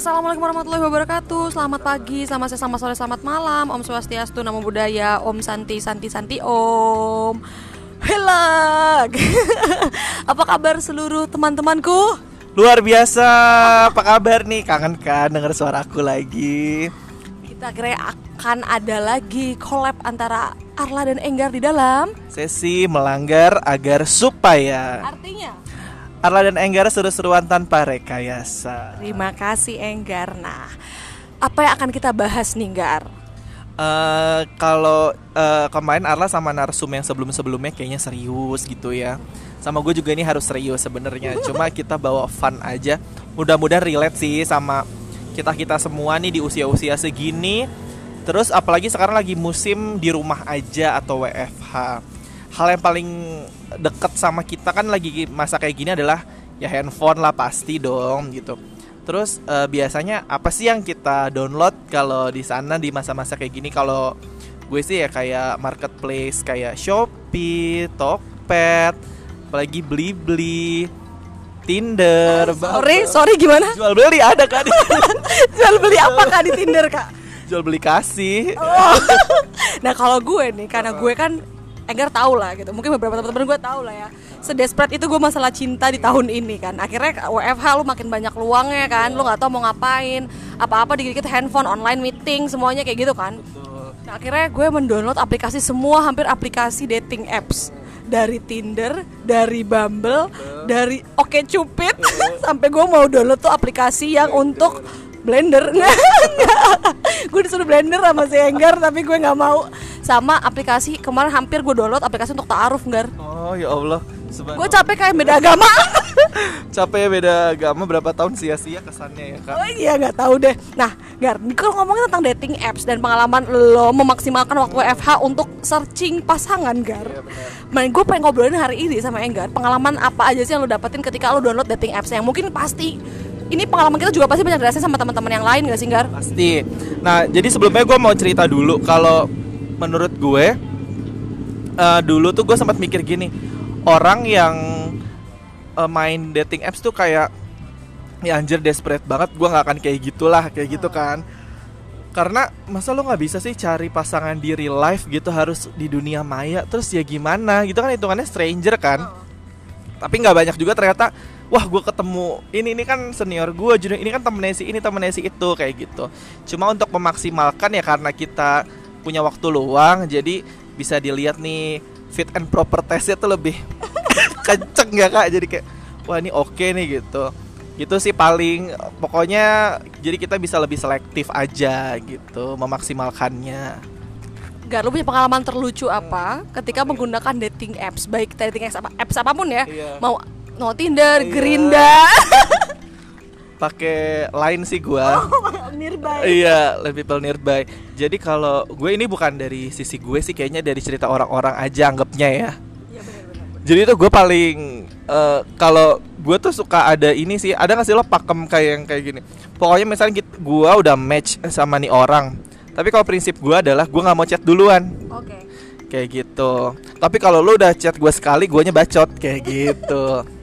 Assalamualaikum warahmatullahi wabarakatuh. Selamat pagi, selamat siang, selamat sore, selamat malam. Om Swastiastu, Namo Buddhaya. Om Santi, Santi, Santi, Om. Helag Apa kabar seluruh teman-temanku? Luar biasa, apa kabar nih? Kangen kan denger suaraku lagi. Kita kira akan ada lagi collab antara Arla dan Enggar di dalam. Sesi melanggar agar supaya. Artinya? Arla dan Enggar seru-seruan tanpa rekayasa. Terima kasih Enggar. Nah, apa yang akan kita bahas nih Enggar? Eh, Kalau eh, kemarin Arla sama narsum yang sebelum-sebelumnya kayaknya serius gitu ya. Sama gue juga ini harus serius sebenarnya. Cuma kita bawa fun aja. Mudah-mudahan relate sih sama kita-kita semua nih di usia-usia segini. Terus apalagi sekarang lagi musim di rumah aja atau WFH Hal yang paling deket sama kita kan lagi masa kayak gini adalah ya handphone lah pasti dong gitu Terus eh, biasanya apa sih yang kita download kalau di sana di masa-masa kayak gini kalau gue sih ya kayak marketplace kayak Shopee, Tokped, apalagi Blibli, Tinder, Sorry, Bumble. sorry gimana? jual beli ada kan Jual beli apa kak di Tinder kak? jual beli kasih Oh. nah kalau gue nih karena gue kan Enggar tahu lah gitu. Mungkin beberapa teman-teman gue tahu lah ya. Sedesperate itu gue masalah cinta di tahun ini kan. Akhirnya WFH lu makin banyak luangnya kan. Lu nggak tahu mau ngapain. Apa-apa dikit-dikit handphone online meeting semuanya kayak gitu kan. Nah akhirnya gue mendownload aplikasi semua hampir aplikasi dating apps. Dari Tinder, dari Bumble, dari Oke Cupid, sampai gue mau download tuh aplikasi yang untuk blender. Gue disuruh blender sama si Enggar tapi gue nggak mau. Sama aplikasi kemarin hampir gue download aplikasi untuk taaruf Enggar. Oh ya Allah. Gue capek kayak beda agama. Capek ya beda agama berapa tahun sia-sia kesannya ya kak? Oh iya nggak tahu deh. Nah Gar kalau ngomongin tentang dating apps dan pengalaman lo memaksimalkan waktu WFH untuk searching pasangan Gar Main gue pengen ngobrolin hari ini sama Enggar pengalaman apa aja sih yang lo dapetin ketika lo download dating apps yang mungkin pasti ini pengalaman kita juga pasti banyak dirasain sama teman-teman yang lain gak sih Gar? pasti. Nah jadi sebelumnya gue mau cerita dulu kalau menurut gue eh, dulu tuh gue sempat mikir gini orang yang eh, main dating apps tuh kayak ya anjir desperate banget gue nggak akan kayak gitulah kayak gitu kan. Karena masa lo nggak bisa sih cari pasangan di real life gitu harus di dunia maya terus ya gimana? Gitu kan hitungannya stranger kan. Tapi nggak banyak juga ternyata wah gue ketemu ini ini kan senior gue junior ini kan temennya si ini temennya si itu kayak gitu. Cuma untuk memaksimalkan ya karena kita punya waktu luang jadi bisa dilihat nih fit and proper testnya tuh lebih kenceng ya kak. Jadi kayak wah ini oke nih gitu. Gitu sih paling pokoknya jadi kita bisa lebih selektif aja gitu memaksimalkannya. Gar, lu punya pengalaman terlucu apa ketika menggunakan dating apps? Baik dating apps apa apps apa pun ya Iya. mau mau Tinder, Iya. Gerinda, pakai line sih gua Nearby. Iya, lebih people nearby. Jadi kalau gue ini bukan dari sisi gue sih, kayaknya dari cerita orang-orang aja anggapnya ya. Iya benar-benar. Jadi itu gue paling eh, kalau gue tuh suka ada ini sih, ada nggak sih lo pakem kayak yang kayak gini? Pokoknya misalnya gitu, gue udah match sama nih orang, tapi kalau prinsip gue adalah gue nggak mau chat duluan, Oke. kayak gitu. Tapi kalau lo udah chat gue sekali, guanya bacot kayak gitu.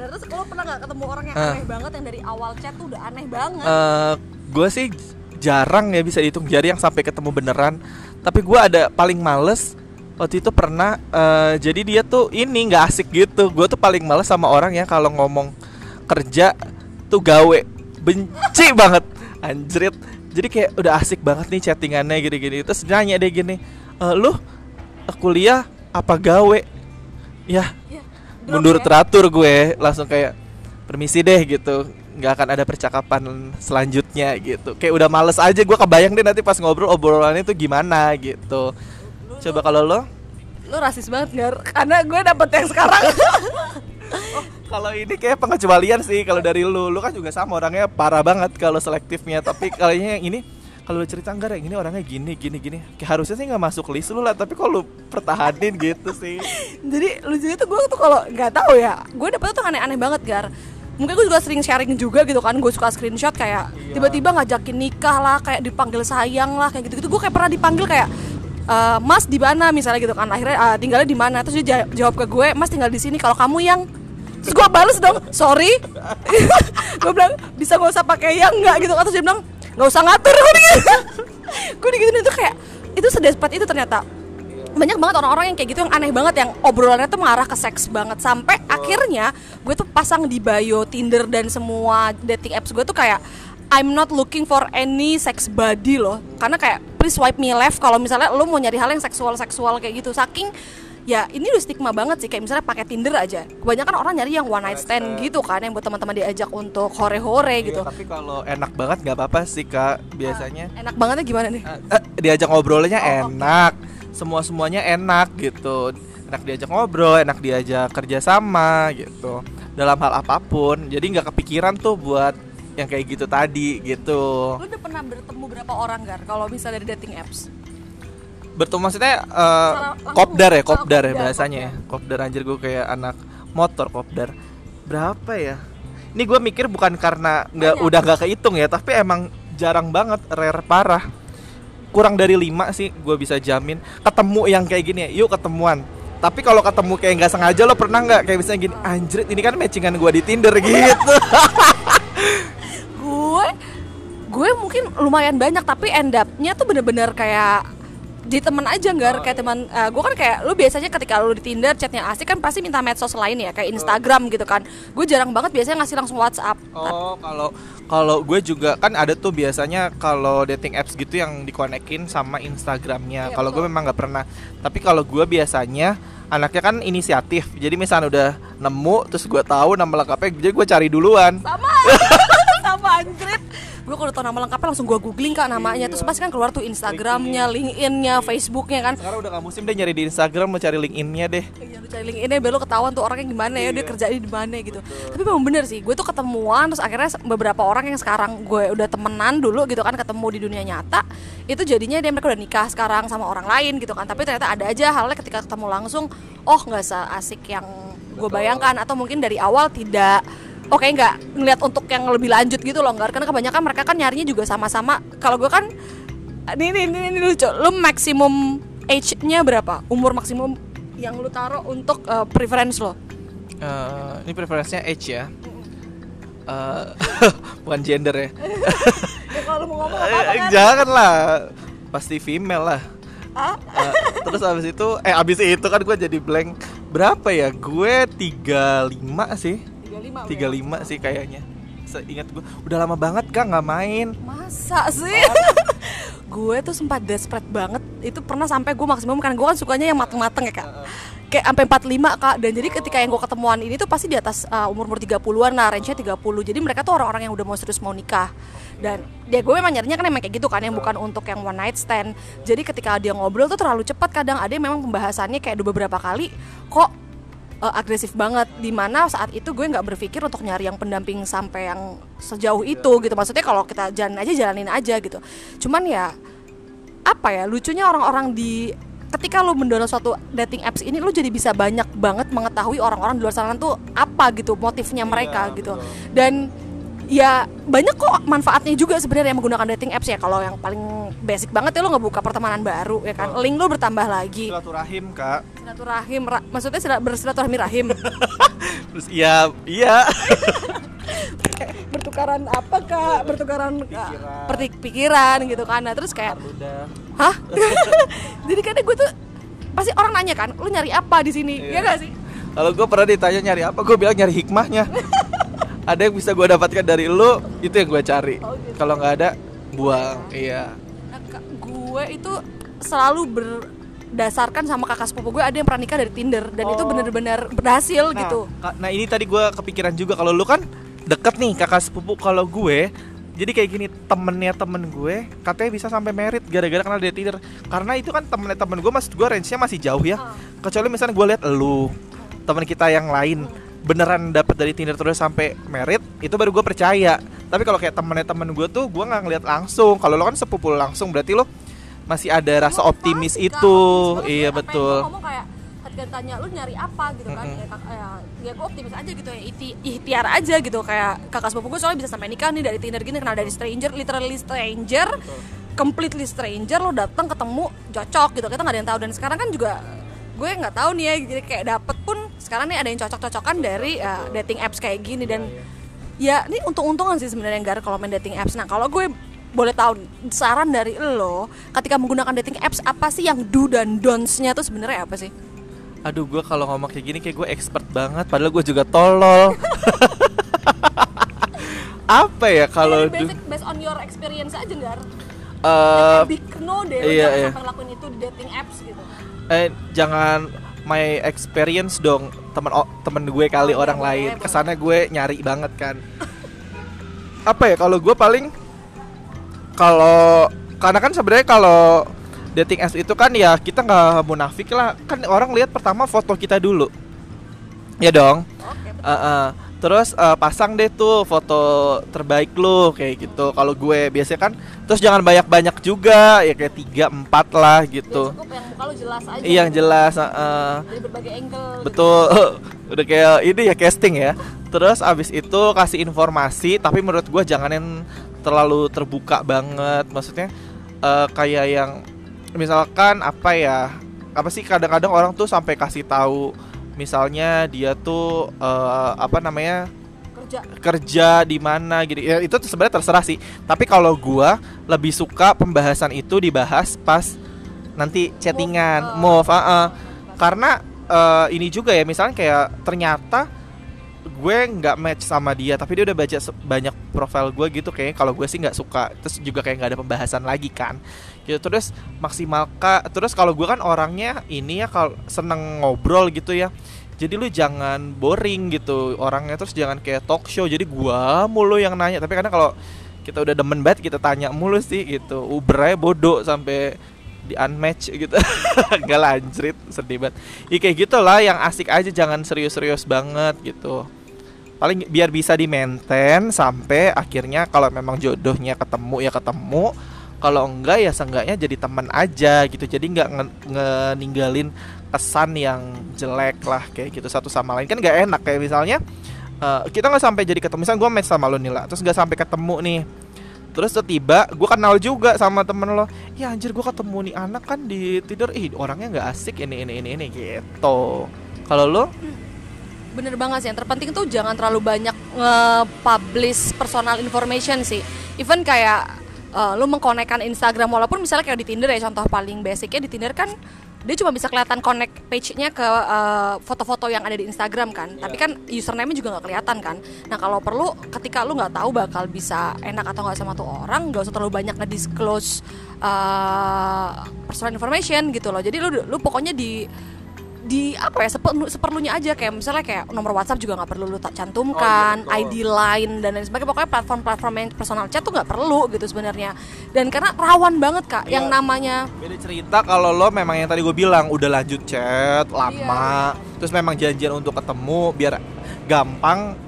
Nah, terus lo pernah nggak ketemu orang yang Ah. aneh banget yang dari awal chat tuh udah aneh banget? eh gue sih jarang ya bisa dihitung jari yang sampai ketemu beneran. Tapi gue ada paling males waktu itu pernah eh, jadi dia tuh ini nggak asik gitu. Gue tuh paling males sama orang yang kalau ngomong kerja tuh gawe benci banget anjrit. Jadi kayak udah asik banget nih chattingannya gini-gini. Terus nanya deh gini, e, lu kuliah apa gawe? Ya mundur ya. teratur gue langsung kayak permisi deh gitu. Nggak akan ada percakapan selanjutnya gitu. Kayak udah males aja gue kebayang deh nanti pas ngobrol obrolannya tuh gimana gitu. Coba kalau lo? Lo rasis banget Gar. Karena gue dapet yang sekarang. kalau ini kayak pengecualian sih kalau dari lu. Lu kan juga sama orangnya parah banget kalau selektifnya. Tapi kalinya yang ini kalau cerita enggak yang ini orangnya gini gini gini kayak harusnya sih nggak masuk list lu lah tapi kalau lu pertahanin gitu sih Jadi lucunya tuh gue tuh kalau nggak tahu ya, gue dapetnya tuh aneh-aneh banget Gar. Mungkin gue juga sering sharing juga gitu kan, gue suka screenshot kayak Iya. tiba-tiba ngajakin nikah lah, kayak dipanggil sayang lah, kayak gitu-gitu. Gue kayak pernah dipanggil kayak "Eh, Mas di mana misalnya gitu kan. Akhirnya "Ah, tinggalnya di mana? Terus dia ja- jawab ke gue, Mas tinggal di sini. Kalau kamu yang terus gue bales dong sorry gue bilang bisa nggak usah pakai yang nggak gitu atau dia bilang nggak usah ngatur gue gitu gue digituin itu kayak itu sedespat itu ternyata. Banyak banget orang-orang yang kayak gitu yang aneh banget yang obrolannya tuh mengarah ke seks banget. Sampai akhirnya gue tuh pasang di bio Tinder dan semua dating apps gue tuh kayak I'm not looking for any sex body loh. Karena kayak please swipe me left kalau misalnya lo mau nyari hal yang seksual seksual kayak gitu. Saking ya ini udah stigma banget sih kayak misalnya pakai Tinder aja. Kebanyakan orang nyari yang one night stand gitu kan yang buat teman-teman diajak untuk hore-hore Iya, gitu. tapi kalau enak banget nggak apa-apa sih kak. Biasanya enak bangetnya gimana nih? Eh, eh, diajak ngobrolnya Oh, enak. Semua semuanya enak gitu. Enak diajak ngobrol enak diajak kerja sama gitu. Dalam hal apa pun. Jadi nggak kepikiran tuh buat yang kayak gitu tadi gitu. Lu udah pernah bertemu berapa orang gar? Kalau misalnya dari dating apps bertemu maksudnya langsung. kopdar ya kopdar ya kopdar, bahasanya ya. kopdar. Anjir gue kayak anak motor kopdar. Berapa ya? Ini gue mikir bukan karena nggak udah nggak kehitung ya tapi emang jarang banget rare parah. Kurang dari lima sih gue bisa jamin. Ketemu yang kayak gini ya yuk ketemuan. Tapi kalau ketemu kayak nggak sengaja lo pernah nggak kayak misalnya gini anjrit ini kan matchingan gue di tinder gitu. Gue gue mungkin lumayan banyak tapi end up-nya tuh bener-bener kayak di temen aja nggak kayak teman eh, gue kan kayak lu biasanya ketika lu di Tinder chatnya asik kan pasti minta medsos lain ya kayak Instagram gitu kan gue jarang banget biasanya ngasih langsung WhatsApp Oh, kalau kalau gue juga kan ada tuh biasanya kalau dating apps gitu yang dikonekin sama Instagramnya. Iya, kalau gue memang nggak pernah. Tapi kalau gue biasanya anaknya kan inisiatif. Jadi misalnya udah nemu, terus gue tahu nama lengkapnya, jadi gue cari duluan. sama sama anjrit gue kalau tau nama lengkapnya langsung gue googling kak namanya. Terus pasti kan keluar tuh Instagramnya LinkedIn-nya Facebooknya kan. Sekarang udah gak musim deh nyari di Instagram, mau cari LinkedIn-nya deh. Iya, lu cari LinkedIn biar lu ketahuan tuh orangnya gimana ya, dia kerja di mana gitu. Tapi memang bener sih, gue tuh ketemuan terus akhirnya beberapa orang yang sekarang gue udah temenan dulu gitu kan ketemu di dunia nyata, itu jadinya dia mereka udah nikah sekarang sama orang lain gitu kan. Tapi ternyata ada aja halnya ketika ketemu langsung, oh nggak seasik yang gue bayangkan. Atau mungkin dari awal tidak Oke nggak ngeliat untuk yang lebih lanjut gitu loh nggak karena kebanyakan mereka kan nyarinya juga sama-sama kalau gue kan ini ini ini, ini lucu lu maksimum age-nya berapa umur maksimum yang lu taruh untuk uh, preference lo Eh, ini preferensinya age ya. Eh, bukan gender ya. ya kalau mau ngomong Eh, Jangan lah, pasti female lah. Ah? Eh, terus abis itu, eh abis itu kan gue jadi blank. Berapa ya? Gue 35 sih. 35 35 sih kayaknya. Seingat gue, udah lama banget kak nggak main. masa sih? Gue tuh sempat desperate banget. Itu pernah sampai gue maksimum kan gue kan sukanya yang mateng-mateng ya kak. Kayak sampai 45 kak. Dan jadi ketika yang gue ketemuan ini tuh pasti di atas uh, umur umur 30-an lah range nya 30 jadi mereka tuh orang-orang yang udah mau serius mau nikah. Dan dia gue memang nyarinya kan emang kayak gitu kan yang bukan untuk yang one night stand. Jadi ketika dia ngobrol tuh terlalu cepat kadang. Ada yang memang pembahasannya kayak udah beberapa kali kok uh, agresif banget. Di mana saat itu gue nggak berpikir untuk nyari yang pendamping sampai yang sejauh itu gitu. Maksudnya kalau kita jalan aja jalanin aja gitu. Cuman ya apa ya lucunya orang-orang di ketika lu mendownload suatu dating apps ini lu jadi bisa banyak banget mengetahui orang-orang di luar sana tuh apa gitu motifnya mereka gitu. dan ya banyak kok manfaatnya juga sebenarnya menggunakan dating apps ya. Kalau yang paling basic banget ya lu ngebuka pertemanan baru ya kan? Link lu bertambah lagi. Silaturahim kak. silaturahim ra- maksudnya sila- bersilaturahmi rahim Terus iya, iya. bertukaran apa kak? Bertukaran Pikiran. pikiran gitu kan. Nah terus kayak hah? Jadi kadang gue tuh pasti orang nanya kan lu nyari apa di sini? Iya. ya gak sih? Kalau gue pernah ditanya nyari apa, gue bilang nyari hikmahnya. Ada yang bisa gue dapatkan dari lu, itu yang gue cari. Oh, gitu. Kalau nggak ada, buang. Iya. nah, gue itu selalu berdasarkan sama kakak sepupu gue ada yang pernah nikah dari Tinder dan itu Oh. bener-bener berhasil Nah, gitu Nah ini tadi gue kepikiran juga kalau lu kan deket nih kakak sepupu kalau gue jadi kayak gini temennya temen gue katanya bisa sampai merit gara-gara kenal dari Tinder karena itu kan temennya temen gue maksud gue range-nya masih jauh ya Ah. kecuali misalnya gue lihat lu teman kita yang lain beneran dapat dari Tinder terus sampai merit itu baru gue percaya. Tapi kalau kayak temennya temen gue tuh gue nggak ngeliat langsung. Kalau lo kan sepupu langsung berarti lo masih ada rasa optimis itu. Optimis iya betul. ngomong kayak ketika ditanya lu nyari apa gitu kan. Mm-mm. ya, kak- ya, ya gue optimis aja gitu ya iti, ikhtiar aja gitu. Kayak kakak sepupu gue soalnya bisa sampai nikah nih dari Tinder gini kenal dari stranger literally stranger completely stranger lo datang ketemu cocok gitu. Kita nggak ada yang tahu. Dan sekarang kan juga gue nggak tahu nih ya jadi kayak dapet pun sekarang nih ada yang cocok-cocokan dari uh, dating apps kayak gini dan ya ini untung-untungan sih sebenarnya Gar kalau main dating apps. Nah kalau gue boleh tahu saran dari lo ketika menggunakan dating apps apa sih yang do dan don'ts-nya tuh sebenarnya apa sih? Aduh gue kalau ngomong kayak gini kayak gue expert banget Padahal gue juga tolol. Apa ya kalau basic based on your experience aja Gar. Eh, big no deh iya, iya. sampai lakuin itu di dating apps gitu eh jangan my experience dong temen o- temen gue kali Oh, orang boleh, lain. boleh. kesannya gue nyari banget kan. Apa ya kalau gue paling kalau karena kan sebenarnya kalau dating apps itu kan ya kita nggak munafik lah. Kan orang lihat pertama foto kita dulu. Ya dong? Oke Uh, uh. Terus uh, pasang deh tuh foto terbaik lu kayak gitu. Kalau gue biasanya kan terus jangan banyak-banyak juga ya kayak tiga empat lah ya gitu. cukup yang muka jelas aja Iya yang jelas. uh, uh. dari berbagai angle gitu. Betul. Udah kayak ini ya casting ya. Terus abis itu kasih informasi tapi menurut gue jangan yang terlalu terbuka banget. Maksudnya uh, kayak yang misalkan apa ya? Apa sih kadang-kadang orang tuh sampai kasih tahu misalnya dia tuh eh, apa namanya kerja. kerja di mana gitu. Ya itu sebenarnya terserah sih. Tapi kalau gua lebih suka pembahasan itu dibahas pas nanti chattingan Move, move, ah, ah. karena eh, ini juga ya misalnya kayak ternyata gue nggak match sama dia tapi dia udah baca banyak profil gue gitu kayaknya kalau gue sih nggak suka. Terus juga kayak nggak ada pembahasan lagi kan gitu terus maksimalkan terus kalau gue kan orangnya ini ya kalau seneng ngobrol gitu ya. Jadi lu jangan boring gitu orangnya terus jangan kayak talk show. Jadi gua mulu yang nanya. Tapi kadang kalau kita udah demen banget kita tanya mulu sih gitu. Aja bodoh sampai di unmatch gitu. Nggak lanjut sedih banget. Ya kayak gitulah yang asik aja jangan serius-serius banget gitu. Paling biar bisa di maintain sampai akhirnya kalau memang jodohnya ketemu ya ketemu kalau enggak ya seenggaknya jadi teman aja gitu. Jadi nggak nge- ngeninggalin kesan yang jelek lah kayak gitu satu sama lain. Kan nggak enak kayak misalnya eh, kita nggak sampai jadi ketemu. Misalnya gue match sama lo nih lah terus nggak sampai ketemu nih. Terus tiba gue kenal juga sama temen lo. Ya anjir gue ketemu nih anak kan di tidur ih orangnya nggak asik ini ini ini ini gitu. Kalau lo? Bener banget sih. Yang terpenting tuh jangan terlalu banyak nge-publish personal information sih. Even kayak eh, lu mengkonekkan Instagram walaupun misalnya kayak di Tinder ya contoh paling basicnya di Tinder kan dia cuma bisa kelihatan connect page-nya ke eh, foto-foto yang ada di Instagram kan. Tapi kan username-nya juga nggak kelihatan kan. Nah kalau perlu ketika lu nggak tahu bakal bisa enak atau nggak sama tuh orang nggak usah terlalu banyak nge-disclose eh, personal information gitu loh. Jadi lu lu pokoknya di di apa ya seperlu, seperlunya aja kayak misalnya kayak nomor WhatsApp juga nggak perlu lu tak cantumkan, Oh, iya. ID line dan lain sebagainya pokoknya platform-platform yang personal chat tuh nggak perlu gitu sebenarnya dan karena rawan banget kak yang Iya. namanya Beda cerita kalau lo memang yang tadi gue bilang udah lanjut chat lama, Iya. terus memang janjian untuk ketemu biar gampang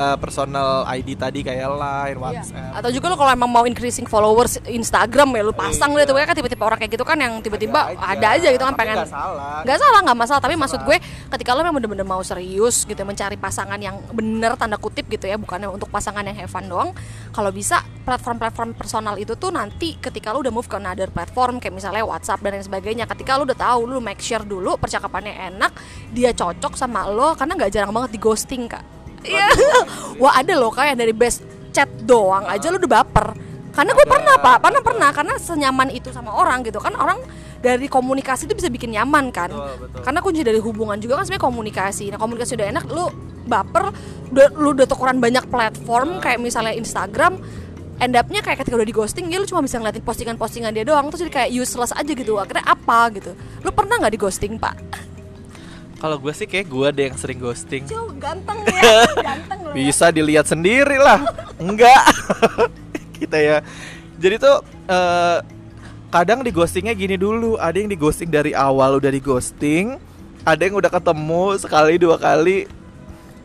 eh, personal ID tadi kayak line, WhatsApp. atau juga lo kalau emang mau increasing followers Instagram ya lu pasang Iya. deh tuh kan tiba-tiba orang kayak gitu kan yang tiba-tiba Ada ada, aja gitu kan Tapi pengen nggak salah. nggak salah nggak masalah tapi maksud gue ketika lo memang bener-bener mau serius gitu mencari pasangan yang bener tanda kutip gitu ya bukannya untuk pasangan yang have fun doang kalau bisa platform-platform personal itu tuh nanti ketika lo udah move ke another platform kayak misalnya WhatsApp dan lain sebagainya ketika lo udah tahu lo make sure dulu percakapannya enak dia cocok sama lo karena nggak jarang banget di ghosting kak Iya, wah ada loh kayak dari best chat doang aja lo udah baper. Karena gue pernah pak pernah pernah. Karena senyaman itu sama orang gitu. Kan orang dari komunikasi itu bisa bikin nyaman kan? Betul, betul. karena kunci dari hubungan juga kan sebenarnya komunikasi. Nah komunikasi udah enak lu baper udah, lu udah tukeran banyak platform kayak misalnya Instagram end up-nya kayak ketika udah di ghosting ya lu cuma bisa ngeliatin postingan-postingan dia doang. Terus jadi kayak useless aja gitu. Akhirnya apa gitu? Lu pernah nggak di ghosting pak Kalau gue sih kayak gue deh yang sering ghosting. Cil ganteng ya ganteng. Bisa dilihat sendiri lah. Enggak. Kita ya. Jadi tuh eh, kadang di ghostingnya gini dulu. Ada yang di ghosting dari awal udah di ghosting. Ada yang udah ketemu sekali dua kali.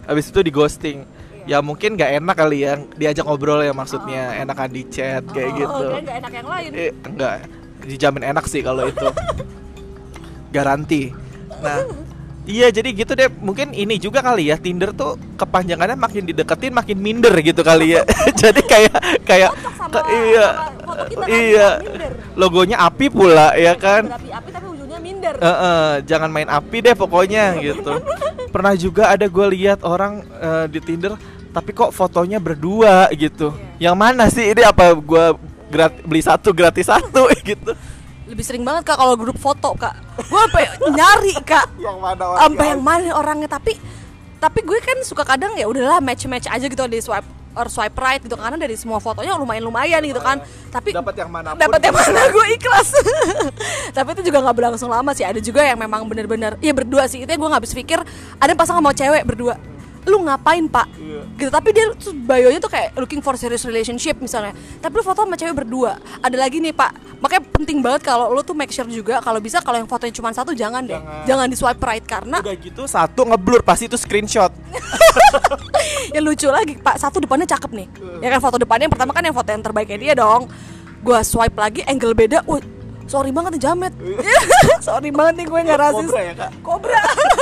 Habis itu di ghosting. Ya mungkin nggak enak kali ya diajak ngobrol ya maksudnya enakan di chat kayak oh, gitu. kirain nggak enak yang lain Eh, enggak, dijamin enak sih kalau itu. Garanti. Nah, iya jadi gitu deh. Mungkin ini juga kali ya Tinder tuh kepanjangannya makin dideketin makin minder gitu kali ya. jadi kayak kayak sama- ke- iya. sama kan, iya. Logonya api pula ya kan. berapi-api tapi ujungnya minder. Eh, eh, jangan main api deh pokoknya gitu. Pernah juga ada gue lihat orang eh, di Tinder tapi kok fotonya berdua gitu. Iya. Yang mana sih ini apa gue beli satu gratis satu gitu. Lebih sering banget kak kalau grup foto kak. Gue sampai nyari kak. Yang mana Sampai yang mana orangnya. Tapi tapi gue kan suka kadang ya udahlah match match aja gitu di swipe or swipe right gitu. Karena dari semua fotonya lumayan lumayan gitu kan. Tapi Dapat yang mana pun dapat yang gitu. mana gue ikhlas. Tapi itu juga nggak berlangsung lama sih. Ada juga yang memang bener-bener ya berdua sih. Itu yang gue nggak habis pikir ada pasangan mau cewek berdua lu ngapain pak? Iya. gitu. Tapi dia tuh bayonya tuh kayak looking for serious relationship misalnya. Tapi lu foto sama cewek berdua. Ada lagi nih pak. Makanya penting banget kalau lu tuh make sure juga kalau bisa kalau yang fotonya cuma satu jangan deh. Jangan. jangan di swipe right karena Udah gitu satu ngeblur pasti itu screenshot. ya lucu lagi pak. Satu depannya cakep nih. Ya kan foto depannya yang pertama kan yang foto yang terbaiknya dia dong. Gua swipe lagi angle beda. Wih, sorry banget nih jamet. Sorry banget nih gue nggak rasis. Kobra ya, Kak? kobra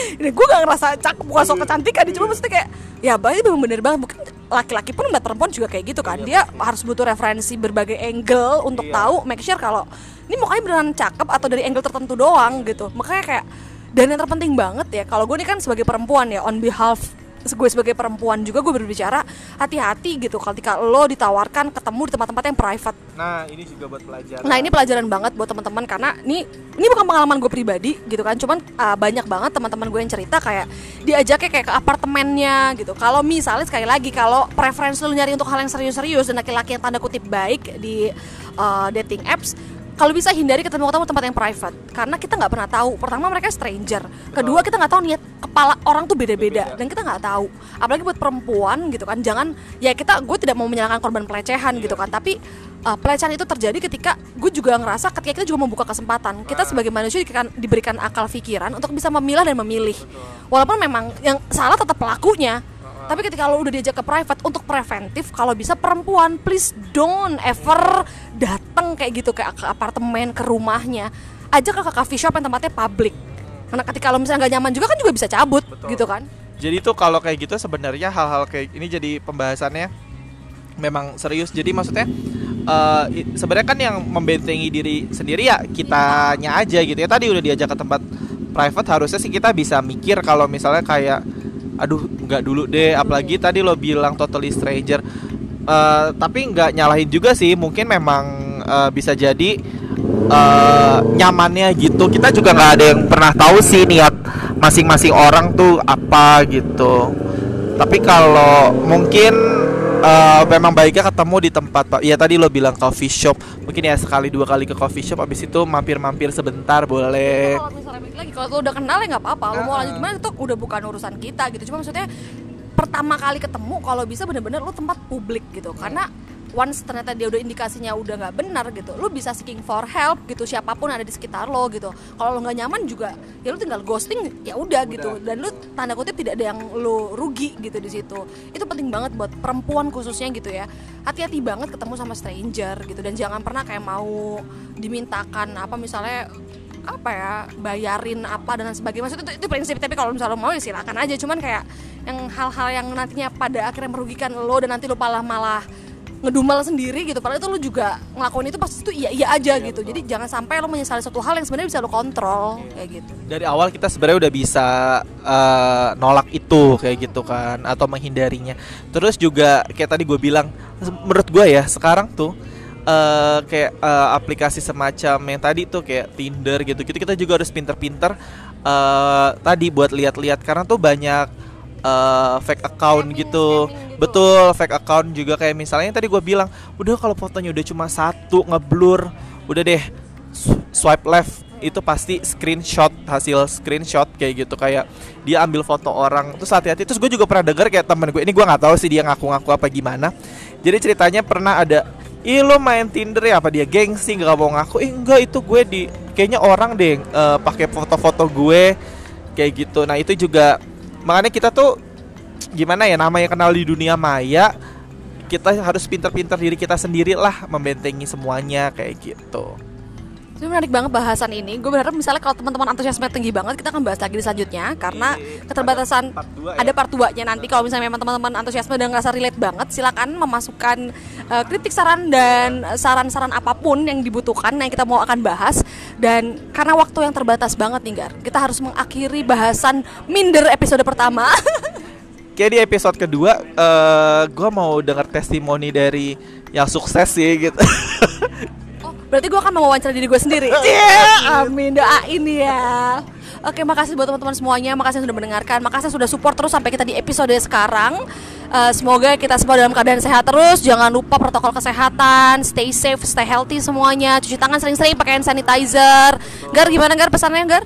ini gue gak ngerasa cakep bukan sok kecantikan dia cuma maksudnya kayak ya baik memang bener banget. Mungkin laki-laki pun mbak perempuan juga kayak gitu kan. Dia harus butuh referensi berbagai angle untuk Iya. tahu make sure kalau ini mukanya beneran cakep atau dari angle tertentu doang gitu. Makanya kayak dan yang terpenting banget ya kalau gue ini kan sebagai perempuan ya on behalf gue sebagai perempuan juga gue berbicara hati-hati gitu ketika lo ditawarkan ketemu di tempat-tempat yang private Nah, ini juga buat pelajaran. Nah ini pelajaran banget buat teman-teman karena ini ini bukan pengalaman gue pribadi gitu kan, cuman uh, banyak banget teman-teman gue yang cerita kayak diajaknya kayak ke apartemennya gitu. Kalau misalnya sekali lagi kalau preferensi lu nyari untuk hal yang serius-serius dan laki-laki yang tanda kutip baik di uh, dating apps, kalau bisa hindari ketemu-ketemu tempat yang private. Karena kita nggak pernah tahu. Pertama mereka stranger, kedua kita nggak tahu niat kepala orang tuh beda-beda. Dan kita nggak tahu. Apalagi buat perempuan gitu kan, jangan ya kita gue tidak mau menyalahkan korban pelecehan gitu kan, tapi uh, pelecehan itu terjadi ketika gue juga ngerasa ketika kita juga membuka kesempatan. Kita sebagai manusia diberikan, diberikan akal pikiran untuk bisa memilah dan memilih. Walaupun memang yang salah tetap pelakunya tapi ketika lo udah diajak ke private untuk preventif kalau bisa perempuan please don't ever datang kayak gitu ke, ke apartemen ke rumahnya ajak ke coffee shop yang tempatnya public karena ketika lo misalnya nggak nyaman juga kan juga bisa cabut gitu kan Jadi tuh kalau kayak gitu sebenarnya hal-hal kayak ini jadi pembahasannya memang serius. Jadi maksudnya eh, i- sebenarnya kan yang membentengi diri sendiri ya kitanya aja gitu ya. Tadi udah diajak ke tempat private harusnya sih kita bisa mikir kalau misalnya kayak aduh nggak dulu deh. Apalagi tadi lo bilang totally stranger. Eh, tapi nggak nyalahin juga sih. Mungkin memang eh, bisa jadi eh, nyamannya gitu. Kita juga nggak ada yang pernah tahu sih niat masing-masing orang tuh apa gitu. Tapi kalau mungkin eh, memang baiknya ketemu di tempat pak. Ya tadi lo bilang coffee shop. Mungkin ya sekali dua kali ke coffee shop abis itu mampir-mampir sebentar boleh. Kalau misalnya balik lagi kalau lo udah kenal ya nggak apa-apa. Lo mau lanjut gimana itu udah bukan urusan kita gitu. Cuma maksudnya pertama kali ketemu kalau bisa bener-bener lo tempat publik gitu. Karena once ternyata dia udah indikasinya udah nggak benar gitu lo bisa seeking for help gitu siapa pun ada di sekitar lo gitu. Kalau lo nggak nyaman juga ya lo tinggal ghosting ya udah gitu. Dan lo tanda kutip tidak ada yang lo rugi gitu di situ. Itu penting banget buat perempuan khususnya gitu ya. Hati-hati banget ketemu sama stranger gitu. Dan jangan pernah kayak mau dimintakan apa misalnya apa ya bayarin apa dan sebagainya. Maksudnya itu, itu prinsip. Tapi kalau misalnya lo mau ya silakan aja. Cuman kayak yang hal-hal yang nantinya pada akhirnya merugikan lo dan nanti lo malah malah ngedumel sendiri gitu. Padahal itu lo juga ngelakuin itu pasti itu iya iya aja gitu jadi jangan sampai lo menyesali satu hal yang sebenarnya bisa lo kontrol kayak gitu. Dari awal kita sebenarnya udah bisa eh, nolak itu kayak gitu kan atau menghindarinya. Terus juga kayak tadi gue bilang menurut gue ya sekarang tuh eh, kayak eh, aplikasi semacam yang tadi tuh kayak Tinder gitu gitu kita juga harus pinter-pinter eh, tadi buat lihat-lihat. Karena tuh banyak eh, fake account Scamming, gitu. scamming gitu. betul. Fake account juga. Kayak misalnya tadi gue bilang udah kalau fotonya udah cuma satu ngeblur udah deh sw- swipe left itu pasti screenshot hasil screenshot kayak gitu. Kayak dia ambil foto orang terus hati-hati. Terus gue juga pernah denger kayak temen gue ini gue nggak tahu sih dia ngaku-ngaku apa gimana. Jadi ceritanya pernah ada Ih lo main Tinder ya? Apa dia gengsi nggak mau ngaku? Ih enggak itu gue di kayaknya orang deh eh, pakai foto-foto gue kayak gitu. Nah itu juga makanya kita tuh gimana ya namanya kenal di dunia maya kita harus pinter-pinter diri kita sendiri lah membentengi semuanya kayak gitu Ini menarik banget bahasan ini. Gue berharap misalnya kalau teman-teman antusiasme tinggi banget, kita akan bahas lagi di selanjutnya karena keterbatasan ada part dua ya. ada part 2-nya nanti kalau misalnya memang teman-teman antusiasme dan ngerasa relate banget, silakan memasukkan uh, kritik saran dan saran-saran apa pun yang dibutuhkan yang kita mau akan bahas Dan karena waktu yang terbatas banget nih Gar Kita harus mengakhiri bahasan minder episode pertama Kayak di episode kedua eh gue mau dengar testimoni dari yang sukses sih gitu Oh, berarti gue akan mewawancara diri gue sendiri. Iya, amin doain ya. Oke, makasih buat teman-teman semuanya. Makasih yang sudah mendengarkan. Makasih yang sudah support terus sampai kita di episode sekarang. Eh, semoga kita semua dalam keadaan sehat terus. Jangan lupa protokol kesehatan. Stay safe, stay healthy semuanya. Cuci tangan sering-sering, pakai hand sanitizer. Gar, gimana Gar pesannya Gar?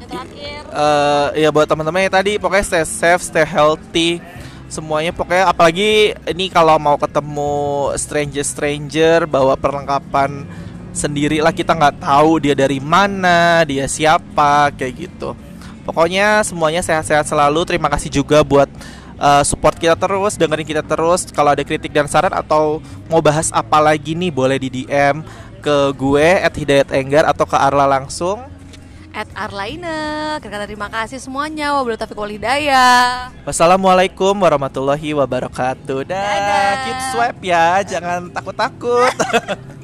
Yang terakhir. eh ya buat teman-teman yang tadi pokoknya stay safe, stay healthy semuanya pokoknya apalagi ini kalau mau ketemu stranger stranger bawa perlengkapan sendiri lah kita nggak tahu dia dari mana dia siapa kayak gitu pokoknya semuanya sehat-sehat selalu terima kasih juga buat eh, support kita terus dengerin kita terus kalau ada kritik dan saran atau mau bahas apa lagi nih boleh di DM ke gue at Hidayat Enggar atau ke Arla langsung At Arlaine. Kata terima kasih semuanya. Wabillahi taufiq wal hidayah. Wassalamualaikum warahmatullahi wabarakatuh. Dah, Dadah. keep swipe ya, jangan takut-takut.